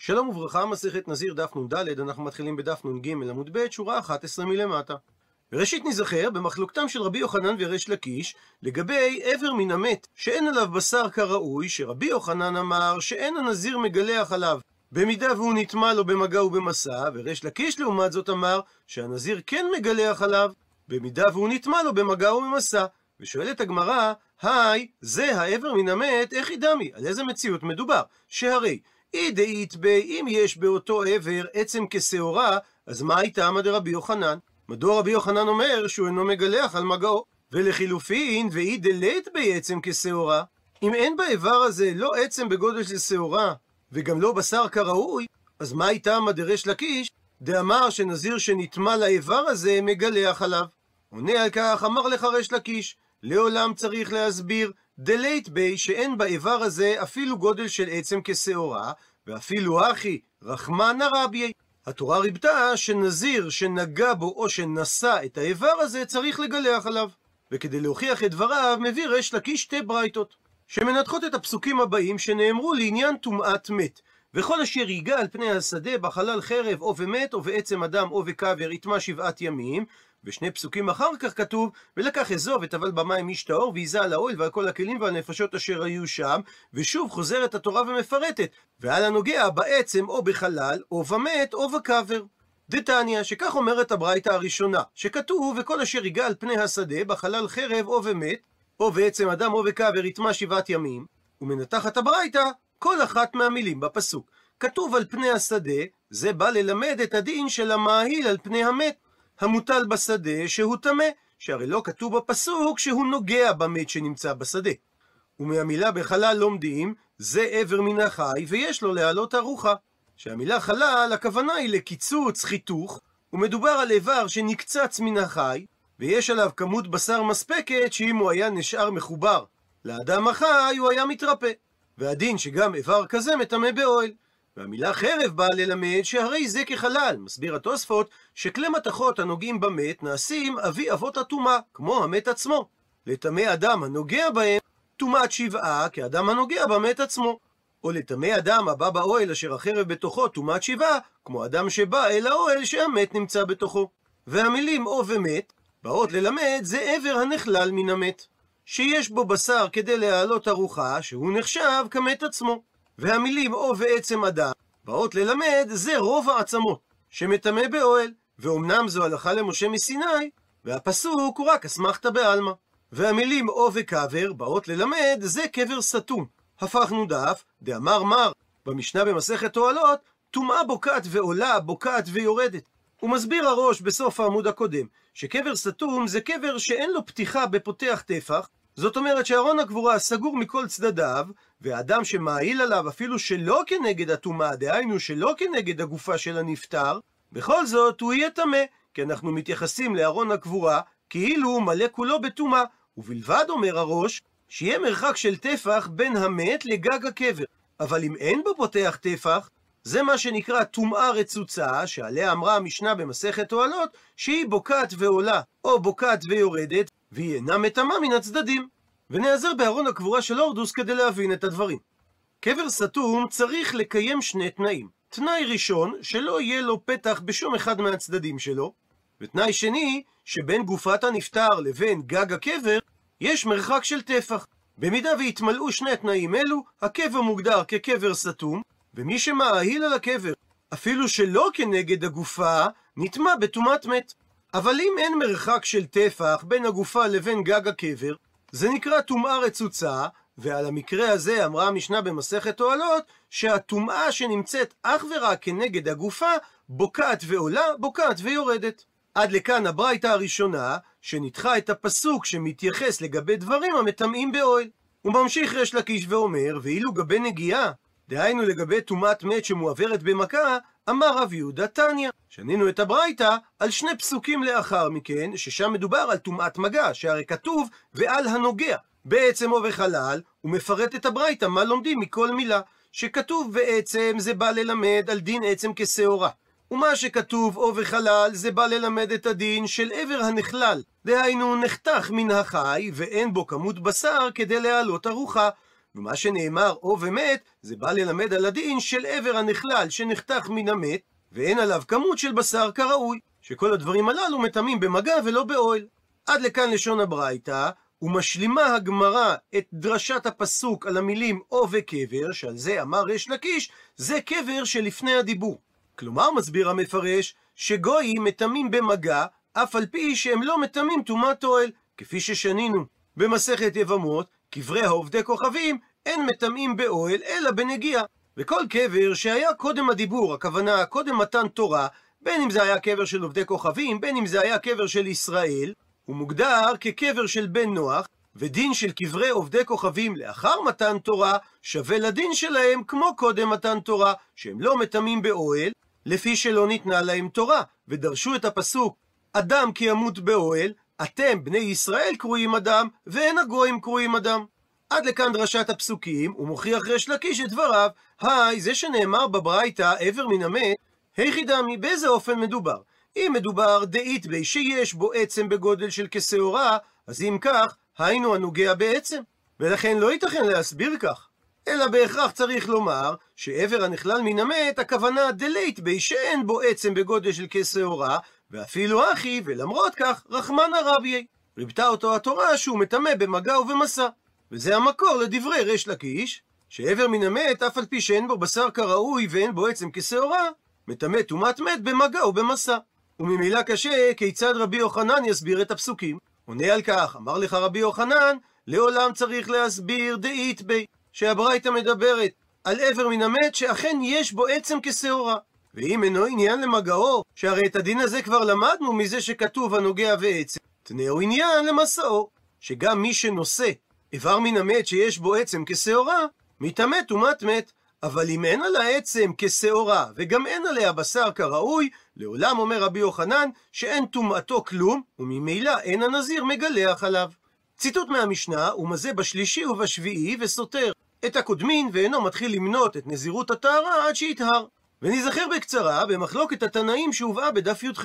שלום וברכה, מסכת נזיר דף נ"ד, אנחנו מתחילים בדף נ"ג עמוד ב', שורה 11 מלמטה. וראשית נזכר במחלוקתם של רבי יוחנן וריש לקיש לגבי איבר מן המת שאין עליו בשר כראוי, שרבי יוחנן אמר שאין הנזיר מגלח עליו במידה והוא נטמע לו במגע ובמסע, וריש לקיש לעומת זאת אמר שהנזיר כן מגלח עליו במידה והוא נטמע לו במגע ובמסע. ושואלת הגמרא, היי, זה האיבר מן המת, איך ידמי? על איזה מציאות מדובר? שהרי אי דאית בי, אם יש באותו עבר עצם כשעורה, אז מה הייתה עמד רבי יוחנן? מדוע רבי יוחנן אומר שהוא אינו מגלח על מגעו? ולחילופין, ואי דלית בי עצם כשעורה, אם אין באיבר הזה לא עצם בגודל של שעורה, וגם לא בשר כראוי, אז מה הייתה עמד דרש לקיש, דאמר שנזיר שנטמע לאיבר הזה מגלח עליו? עונה על כך, אמר לך רש לקיש, לעולם צריך להסביר דלית בי שאין באיבר הזה אפילו גודל של עצם כשעורה, ואפילו אחי רחמנא רביי. התורה ריבתה שנזיר שנגע בו או שנשא את האיבר הזה צריך לגלח עליו. וכדי להוכיח את דבריו מביא ריש לקיש שתי ברייתות, שמנתחות את הפסוקים הבאים שנאמרו לעניין טומאת מת. וכל אשר ייגע על פני השדה בחלל חרב או ומת או בעצם אדם או בקבר יטמע שבעת ימים ושני פסוקים אחר כך כתוב, ולקח אזוב וטבל במים איש טהור, ויזה על האוהל ועל כל הכלים והנפשות אשר היו שם, ושוב חוזרת התורה ומפרטת, ועל הנוגע בעצם או בחלל, או במת, או בקבר. דתניא, שכך אומרת הברייתא הראשונה, שכתוב, וכל אשר ייגע על פני השדה, בחלל חרב או במת, או בעצם אדם או בקבר יטמע שבעת ימים, ומנתחת הברייתא כל אחת מהמילים בפסוק. כתוב על פני השדה, זה בא ללמד את הדין של המאהיל על פני המת. המוטל בשדה שהוא טמא, שהרי לא כתוב בפסוק שהוא נוגע במת שנמצא בשדה. ומהמילה בחלל לומדים, זה עבר מן החי, ויש לו להעלות ארוחה. שהמילה חלל, הכוונה היא לקיצוץ, חיתוך, ומדובר על איבר שנקצץ מן החי, ויש עליו כמות בשר מספקת שאם הוא היה נשאר מחובר לאדם החי, הוא היה מתרפא. והדין שגם איבר כזה מטמא באוהל. והמילה חרב באה ללמד שהרי זה כחלל. מסביר התוספות שכלי מתכות הנוגעים במת נעשים אבי אבות הטומאה, כמו המת עצמו. לטמא אדם הנוגע בהם, טומאת שבעה כאדם הנוגע במת עצמו. או לטמא אדם הבא באוהל אשר החרב בתוכו טומאת שבעה, כמו אדם שבא אל האוהל שהמת נמצא בתוכו. והמילים או ומת באות ללמד זה עבר הנכלל מן המת. שיש בו בשר כדי להעלות ארוחה, שהוא נחשב כמת עצמו. והמילים או ועצם אדם באות ללמד זה רוב העצמות שמטמא באוהל, ואומנם זו הלכה למשה מסיני, והפסוק הוא רק אסמכתא בעלמא. והמילים או וקבר באות ללמד זה קבר סתום. הפכנו דף, דאמר מר, במשנה במסכת אוהלות, טומאה בוקעת ועולה, בוקעת ויורדת. הוא מסביר הראש בסוף העמוד הקודם, שקבר סתום זה קבר שאין לו פתיחה בפותח טפח, זאת אומרת שארון הקבורה סגור מכל צדדיו, והאדם שמעיל עליו אפילו שלא כנגד הטומאה, דהיינו שלא כנגד הגופה של הנפטר, בכל זאת הוא יהיה טמא, כי אנחנו מתייחסים לארון הקבורה כאילו הוא מלא כולו בטומאה, ובלבד אומר הראש, שיהיה מרחק של טפח בין המת לגג הקבר. אבל אם אין בו פותח טפח, זה מה שנקרא טומאה רצוצה, שעליה אמרה המשנה במסכת אוהלות, שהיא בוקעת ועולה, או בוקעת ויורדת, והיא אינה מטמאה מן הצדדים. ונעזר בארון הקבורה של הורדוס כדי להבין את הדברים. קבר סתום צריך לקיים שני תנאים. תנאי ראשון, שלא יהיה לו פתח בשום אחד מהצדדים שלו, ותנאי שני, שבין גופת הנפטר לבין גג הקבר, יש מרחק של טפח. במידה והתמלאו שני תנאים אלו, הקבר מוגדר כקבר סתום, ומי שמאהיל על הקבר, אפילו שלא כנגד הגופה, נטמע בטומאת מת. אבל אם אין מרחק של טפח בין הגופה לבין גג הקבר, זה נקרא טומאה רצוצה, ועל המקרה הזה אמרה המשנה במסכת אוהלות, שהטומאה שנמצאת אך ורק כנגד הגופה, בוקעת ועולה, בוקעת ויורדת. עד לכאן הברייתא הראשונה, שניתחה את הפסוק שמתייחס לגבי דברים המטמאים באוהל. הוא ממשיך ריש לקיש ואומר, ואילו גבי נגיעה, דהיינו לגבי טומאת מת שמועברת במכה, אמר רב יהודה תניא. שנינו את הברייתא על שני פסוקים לאחר מכן, ששם מדובר על טומאת מגע, שהרי כתוב ועל הנוגע. בעצם או בחלל, הוא מפרט את הברייתא, מה לומדים מכל מילה. שכתוב בעצם זה בא ללמד על דין עצם כשעורה. ומה שכתוב או בחלל זה בא ללמד את הדין של עבר הנכלל. דהיינו נחתך מן החי ואין בו כמות בשר כדי להעלות ארוחה. ומה שנאמר או ומת, זה בא ללמד על הדין של עבר הנחלל שנחתך מן המת, ואין עליו כמות של בשר כראוי, שכל הדברים הללו מטמאים במגע ולא באוהל. עד לכאן לשון הברייתא, ומשלימה הגמרא את דרשת הפסוק על המילים או וקבר, שעל זה אמר ריש לקיש, זה קבר שלפני הדיבור. כלומר, מסביר המפרש, שגויים מטמאים במגע, אף על פי שהם לא מטמאים טומאת אוהל, כפי ששנינו במסכת יבמות, קברי העובדי כוכבים, אין מטמאים באוהל, אלא בנגיעה. וכל קבר שהיה קודם הדיבור, הכוונה קודם מתן תורה, בין אם זה היה קבר של עובדי כוכבים, בין אם זה היה קבר של ישראל, הוא מוגדר כקבר של בן נוח, ודין של קברי עובדי כוכבים לאחר מתן תורה, שווה לדין שלהם כמו קודם מתן תורה, שהם לא מטמאים באוהל, לפי שלא ניתנה להם תורה, ודרשו את הפסוק, אדם כי ימות באוהל, אתם בני ישראל קרויים אדם, ואין הגויים קרויים אדם. עד לכאן דרשת הפסוקים, ומוכיח ריש לקיש את דבריו, היי, זה שנאמר בברייתא, עבר מן המת, היכי דמי, באיזה אופן מדובר? אם מדובר דאית בי שיש בו עצם בגודל של כשעורה, אז אם כך, היינו הנוגע בעצם. ולכן לא ייתכן להסביר כך. אלא בהכרח צריך לומר שעבר הנכלל מן המת, הכוונה דלית בי שאין בו עצם בגודל של כשעורה, ואפילו אחי, ולמרות כך, רחמנא רביי. ריבתה אותו התורה שהוא מטמא במגע ובמסע. וזה המקור לדברי ריש לקיש, שעבר מן המת, אף על פי שאין בו בשר כראוי ואין בו עצם כשעורה, מטמא טומאת מת במגע ובמסע. וממילא קשה, כיצד רבי יוחנן יסביר את הפסוקים? עונה על כך, אמר לך רבי יוחנן, לעולם צריך להסביר דאית בי, שהברייתא מדברת על עבר מן המת שאכן יש בו עצם כשעורה. ואם אינו עניין למגעו, שהרי את הדין הזה כבר למדנו מזה שכתוב הנוגע ועצם, תנאו עניין למסעו, שגם מי שנושא איבר מן המת שיש בו עצם כשעורה, מטמא טומאת מת. אבל אם אין על העצם כשעורה, וגם אין עליה בשר כראוי, לעולם אומר רבי יוחנן, שאין טומאתו כלום, וממילא אין הנזיר מגלח עליו. ציטוט מהמשנה, הוא מזה בשלישי ובשביעי, וסותר את הקודמין, ואינו מתחיל למנות את נזירות הטהרה עד שיטהר. ונזכר בקצרה במחלוקת התנאים שהובאה בדף י"ח.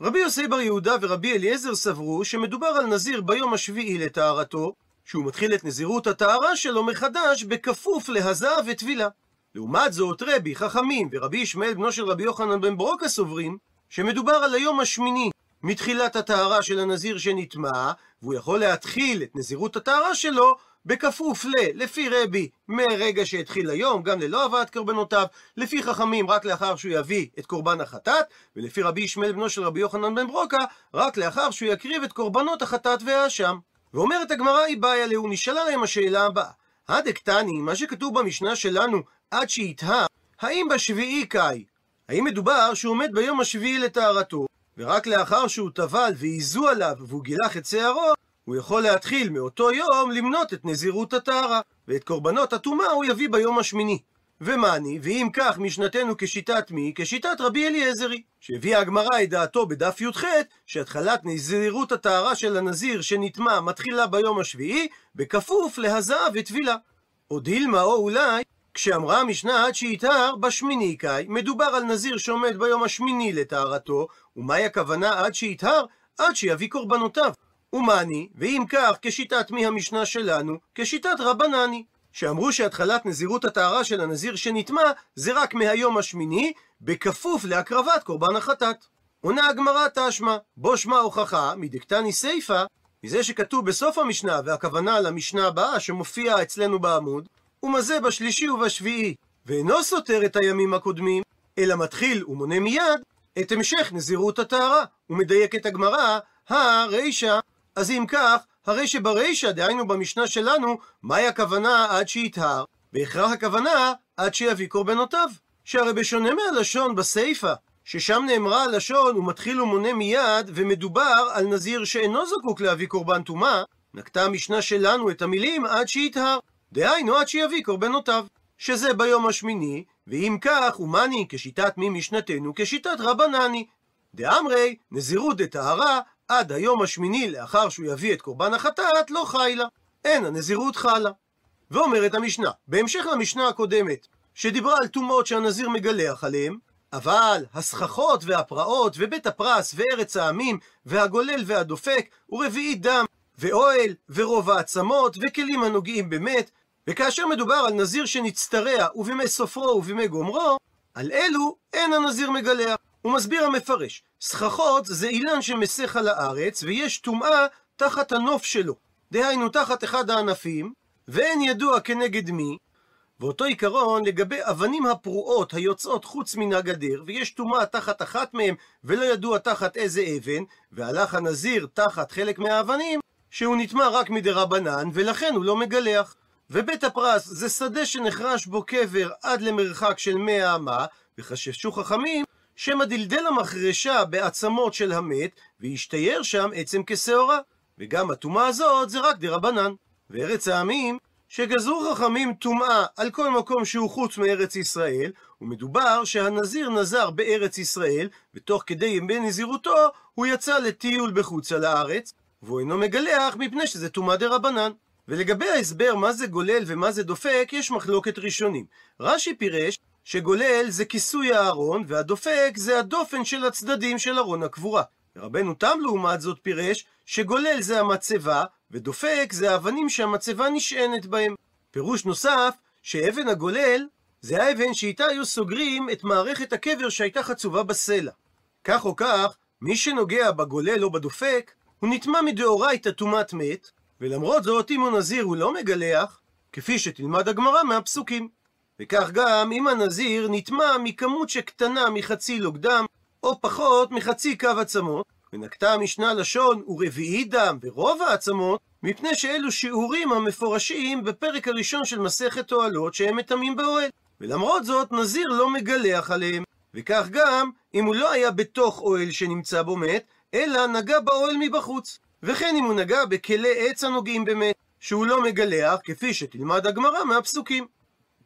רבי יוסי בר יהודה ורבי אליעזר סברו שמדובר על נזיר ביום השביעי לטהרתו, שהוא מתחיל את נזירות הטהרה שלו מחדש בכפוף להזעה וטבילה. לעומת זאת רבי, חכמים ורבי ישמעאל בנו של רבי יוחנן בן ברוקה סוברים שמדובר על היום השמיני מתחילת הטהרה של הנזיר שנטמע, והוא יכול להתחיל את נזירות הטהרה שלו בכפוף ל, לפי רבי, מרגע שהתחיל היום, גם ללא הבאת קורבנותיו, לפי חכמים, רק לאחר שהוא יביא את קורבן החטאת, ולפי רבי ישמעאל בנו של רבי יוחנן בן ברוקה, רק לאחר שהוא יקריב את קורבנות החטאת והאשם. ואומרת הגמרא היא בעיה להו, נשאלה להם השאלה הבאה. הדקטני, מה שכתוב במשנה שלנו, עד שיטהר, האם בשביעי קאי? האם מדובר שהוא עומד ביום השביעי לטהרתו, ורק לאחר שהוא טבל ועיזו עליו והוא גילח את שערו, הוא יכול להתחיל מאותו יום למנות את נזירות הטהרה, ואת קורבנות הטומאה הוא יביא ביום השמיני. ומאני, ואם כך משנתנו כשיטת מי? כשיטת רבי אליעזרי, שהביאה הגמרא את דעתו בדף י"ח, שהתחלת נזירות הטהרה של הנזיר שנטמע מתחילה ביום השביעי, בכפוף להזעה וטבילה. או דילמה או אולי, כשאמרה המשנה עד שיטהר בשמיני קאי, מדובר על נזיר שעומד ביום השמיני לטהרתו, ומהי הכוונה עד שיטהר? עד שיביא קורבנותיו. ומאני, ואם כך, כשיטת מי המשנה שלנו? כשיטת רבנני. שאמרו שהתחלת נזירות הטהרה של הנזיר שנטמע זה רק מהיום השמיני, בכפוף להקרבת קורבן החטאת. עונה הגמרא תשמע, בו שמע הוכחה, מדקתני סיפא, מזה שכתוב בסוף המשנה, והכוונה למשנה הבאה שמופיעה אצלנו בעמוד, ומזה בשלישי ובשביעי, ואינו סותר את הימים הקודמים, אלא מתחיל ומונה מיד את המשך נזירות הטהרה, ומדייקת הגמרא, הרישא, אז אם כך, הרי שברישא, דהיינו במשנה שלנו, מהי הכוונה עד שיטהר? בהכרח הכוונה עד שיביא קורבנותיו. שהרי בשונה מהלשון בסיפא, ששם נאמרה הלשון, הוא מתחיל ומונה מיד, ומדובר על נזיר שאינו זקוק להביא קורבן טומאה, נקטה המשנה שלנו את המילים עד שיטהר. דהיינו עד שיביא קורבנותיו. שזה ביום השמיני, ואם כך, ומאני כשיטת מי משנתנו כשיטת רבנני. דאמרי, נזירות דטהרה, עד היום השמיני לאחר שהוא יביא את קורבן החטאת, לא חי לה. אין הנזירות חלה. ואומרת המשנה, בהמשך למשנה הקודמת, שדיברה על טומאות שהנזיר מגלח עליהם, אבל הסככות והפרעות ובית הפרס וארץ העמים והגולל והדופק ורביעית דם ואוהל ורוב העצמות וכלים הנוגעים במת וכאשר מדובר על נזיר שנצטרע ובימי סופרו ובימי גומרו, על אלו אין הנזיר מגלח. הוא מסביר המפרש, סככות זה אילן שמסך על הארץ, ויש טומאה תחת הנוף שלו. דהיינו תחת אחד הענפים, ואין ידוע כנגד מי, ואותו עיקרון לגבי אבנים הפרועות היוצאות חוץ מן הגדר, ויש טומאה תחת אחת מהם, ולא ידוע תחת איזה אבן, והלך הנזיר תחת חלק מהאבנים, שהוא נטמע רק מדי רבנן, ולכן הוא לא מגלח. ובית הפרס זה שדה שנחרש בו קבר עד למרחק של מאה אמה, וחששו חכמים שמא דלדל המחרשה בעצמות של המת, וישתייר שם עצם כשעורה. וגם הטומאה הזאת זה רק דרבנן. וארץ העמים, שגזרו חכמים טומאה על כל מקום שהוא חוץ מארץ ישראל, ומדובר שהנזיר נזר בארץ ישראל, ותוך כדי ימי נזירותו הוא יצא לטיול בחוץ על הארץ, והוא אינו מגלח מפני שזה טומאה דרבנן. ולגבי ההסבר מה זה גולל ומה זה דופק, יש מחלוקת ראשונים. רש"י פירש שגולל זה כיסוי הארון, והדופק זה הדופן של הצדדים של ארון הקבורה. רבנו תם לעומת זאת פירש שגולל זה המצבה, ודופק זה האבנים שהמצבה נשענת בהם. פירוש נוסף, שאבן הגולל זה האבן שאיתה היו סוגרים את מערכת הקבר שהייתה חצובה בסלע. כך או כך, מי שנוגע בגולל או בדופק, הוא נטמע מדאורייתא טומאת מת, ולמרות זאת אם הוא נזיר הוא לא מגלח, כפי שתלמד הגמרא מהפסוקים. וכך גם אם הנזיר נטמע מכמות שקטנה מחצי לוגדם, או פחות מחצי קו עצמות, ונקטה המשנה לשון ורביעי דם ברוב העצמות, מפני שאלו שיעורים המפורשים בפרק הראשון של מסכת אוהלות שהם מטמאים באוהל. ולמרות זאת נזיר לא מגלח עליהם. וכך גם אם הוא לא היה בתוך אוהל שנמצא בו מת, אלא נגע באוהל מבחוץ. וכן אם הוא נגע בכלי עץ הנוגעים במת, שהוא לא מגלח, כפי שתלמד הגמרא מהפסוקים.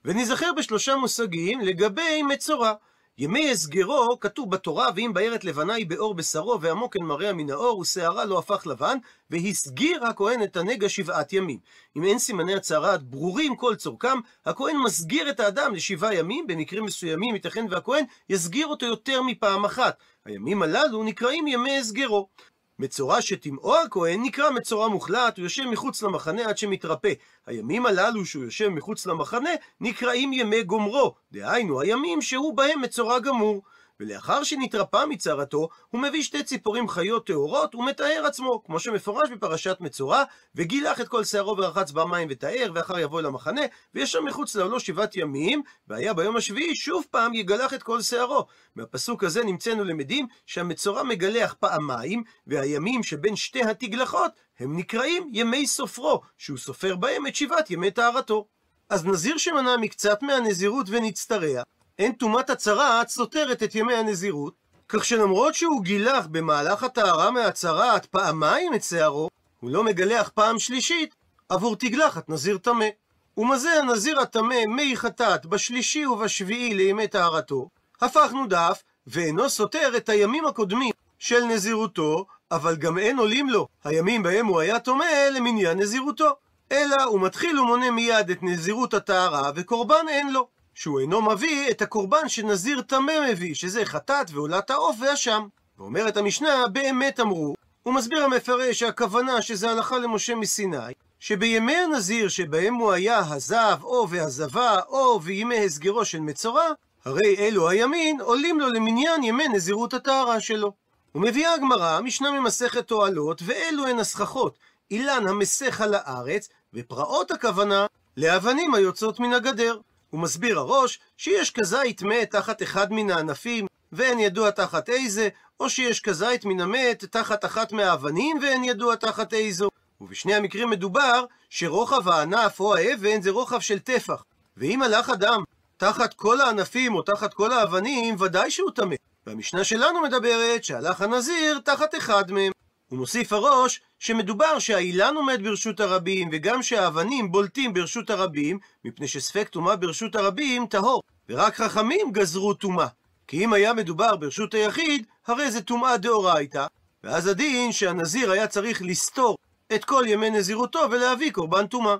ונזכר בשלושה מושגים לגבי מצורע. ימי הסגרו, כתוב בתורה, ואם בארת לבנה היא באור בשרו, ועמוק אין מראה מן האור, ושערה לא הפך לבן, והסגיר הכהן את הנגע שבעת ימים. אם אין סימני הצהרת ברורים כל צורכם, הכהן מסגיר את האדם לשבעה ימים, במקרים מסוימים ייתכן והכהן יסגיר אותו יותר מפעם אחת. הימים הללו נקראים ימי הסגרו. מצורע שטמאו הכהן נקרא מצורע מוחלט, הוא יושב מחוץ למחנה עד שמתרפא. הימים הללו שהוא יושב מחוץ למחנה נקראים ימי גומרו, דהיינו הימים שהוא בהם מצורע גמור. ולאחר שנתרפא מצרתו, הוא מביא שתי ציפורים חיות טהורות ומטהר עצמו, כמו שמפורש בפרשת מצורע, וגילח את כל שערו ורחץ במים וטהר, ואחר יבוא אל המחנה, וישב מחוץ לעולו שבעת ימים, והיה ביום השביעי שוב פעם יגלח את כל שערו. מהפסוק הזה נמצאנו למדים שהמצורע מגלח פעמיים, והימים שבין שתי התגלחות הם נקראים ימי סופרו, שהוא סופר בהם את שבעת ימי טהרתו. אז נזיר שמנע מקצת מהנזירות ונצטרע, אין טומאת הצרעת סותרת את ימי הנזירות, כך שלמרות שהוא גילח במהלך הטהרה מהצרעת פעמיים את שערו, הוא לא מגלח פעם שלישית עבור תגלחת נזיר טמא. ומזה הנזיר הטמא מי חטאת בשלישי ובשביעי לימי טהרתו, הפכנו דף, ואינו סותר את הימים הקודמים של נזירותו, אבל גם אין עולים לו הימים בהם הוא היה טמא למניין נזירותו. אלא הוא מתחיל ומונה מיד את נזירות הטהרה, וקורבן אין לו. שהוא אינו מביא את הקורבן שנזיר טמא מביא, שזה חטאת ועולת העוף והשם. ואומרת המשנה, באמת אמרו, הוא מסביר המפרש שהכוונה שזה הלכה למשה מסיני, שבימי הנזיר שבהם הוא היה הזב או והזבה או וימי הסגרו של מצורע, הרי אלו הימין עולים לו למניין ימי נזירות הטהרה שלו. ומביאה הגמרא משנה ממסכת תועלות, ואלו הן הסככות, אילן המסך על הארץ, ופרעות הכוונה לאבנים היוצאות מן הגדר. הוא מסביר הראש שיש כזית מת תחת אחד מן הענפים ואין ידוע תחת איזה, או שיש כזית מן המת תחת אחת מהאבנים ואין ידוע תחת איזו. ובשני המקרים מדובר שרוחב הענף או האבן זה רוחב של טפח. ואם הלך אדם תחת כל הענפים או תחת כל האבנים, ודאי שהוא טמא. והמשנה שלנו מדברת שהלך הנזיר תחת אחד מהם. הוא מוסיף הראש שמדובר שהאילן עומד ברשות הרבים, וגם שהאבנים בולטים ברשות הרבים, מפני שספק טומאה ברשות הרבים טהור, ורק חכמים גזרו טומאה. כי אם היה מדובר ברשות היחיד, הרי זה טומאה דאורייתא, ואז הדין שהנזיר היה צריך לסתור את כל ימי נזירותו ולהביא קורבן טומאה.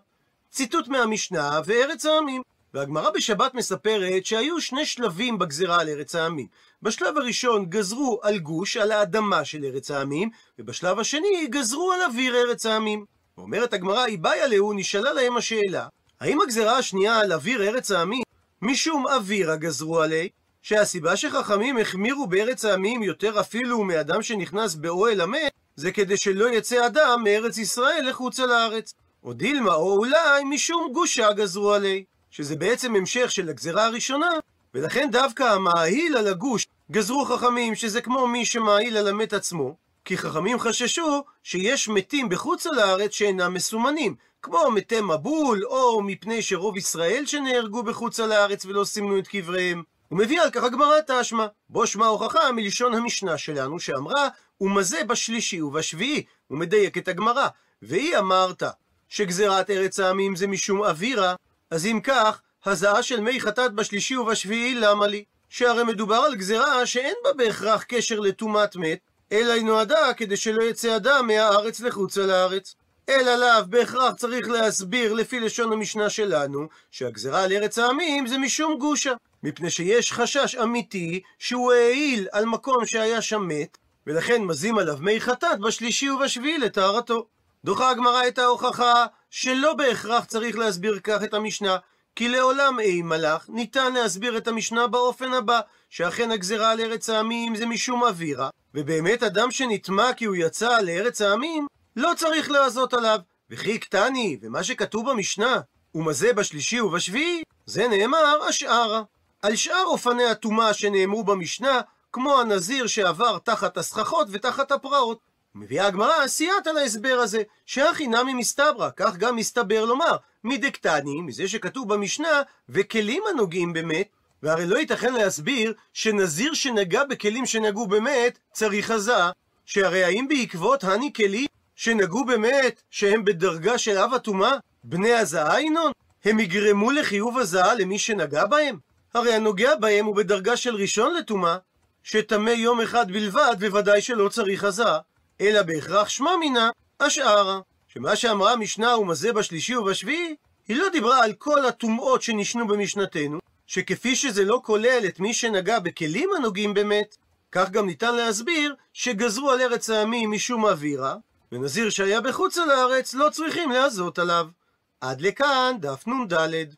ציטוט מהמשנה וארץ העמים. והגמרא בשבת מספרת שהיו שני שלבים בגזרה על ארץ העמים. בשלב הראשון גזרו על גוש, על האדמה של ארץ העמים, ובשלב השני גזרו על אוויר ארץ העמים. אומרת הגמרא, איבאי עליהו, נשאלה להם השאלה, האם הגזרה השנייה על אוויר ארץ העמים, משום אווירה גזרו עלי, שהסיבה שחכמים החמירו בארץ העמים יותר אפילו מאדם שנכנס באוהל המת, זה כדי שלא יצא אדם מארץ ישראל לחוצה לארץ. או דילמה, או אולי משום גושה גזרו עלי, שזה בעצם המשך של הגזרה הראשונה, ולכן דווקא המאהיל על הגוש גזרו חכמים שזה כמו מי שמאהיל על המת עצמו, כי חכמים חששו שיש מתים בחוץ לארץ שאינם מסומנים, כמו מתי מבול, או מפני שרוב ישראל שנהרגו בחוץ לארץ ולא סימנו את קבריהם. הוא מביא על כך הגמרא תשמע, בו שמע הוכחה מלשון המשנה שלנו שאמרה, ומזה בשלישי ובשביעי, הוא מדייק את הגמרא, והיא אמרת שגזירת ארץ העמים זה משום אווירה, אז אם כך, הזעה של מי חטאת בשלישי ובשביעי למה לי? שהרי מדובר על גזירה שאין בה בהכרח קשר לטומאת מת, אלא היא נועדה כדי שלא יצא אדם מהארץ לחוצה לארץ. אלא לאו בהכרח צריך להסביר לפי לשון המשנה שלנו, שהגזרה על ארץ העמים זה משום גושה. מפני שיש חשש אמיתי שהוא העיל על מקום שהיה שם מת, ולכן מזים עליו מי חטאת בשלישי ובשביעי לטהרתו. דוחה הגמרא את ההוכחה שלא בהכרח צריך להסביר כך את המשנה, כי לעולם אי מלאך ניתן להסביר את המשנה באופן הבא, שאכן הגזרה על ארץ העמים זה משום אווירה, ובאמת אדם שנטמע כי הוא יצא לארץ העמים, לא צריך לעזות עליו. וכי קטני, ומה שכתוב במשנה, ומזה בשלישי ובשביעי, זה נאמר השערה. על שאר אופני הטומאה שנאמרו במשנה, כמו הנזיר שעבר תחת הסככות ותחת הפרעות. מביאה הגמרא סייעת על ההסבר הזה, שהכי נמי מסתברא, כך גם מסתבר לומר, מדקטני, מזה שכתוב במשנה, וכלים הנוגעים במת, והרי לא ייתכן להסביר שנזיר שנגע בכלים שנגעו במת, צריך עזה, שהרי האם בעקבות הני כלים שנגעו במת, שהם בדרגה של אב הטומאה, בני הזעה ינון? הם יגרמו לחיוב הזעה למי שנגע בהם? הרי הנוגע בהם הוא בדרגה של ראשון לטומאה, שטמא יום אחד בלבד, בוודאי שלא צריך הזעה, אלא בהכרח שמע מינה השערה. שמה שאמרה המשנה ומזה בשלישי ובשביעי, היא לא דיברה על כל הטומאות שנשנו במשנתנו, שכפי שזה לא כולל את מי שנגע בכלים הנוגעים באמת, כך גם ניתן להסביר שגזרו על ארץ העמים משום אווירה, ונזיר שהיה בחוץ לארץ לא צריכים להזות עליו. עד לכאן דף נ"ד.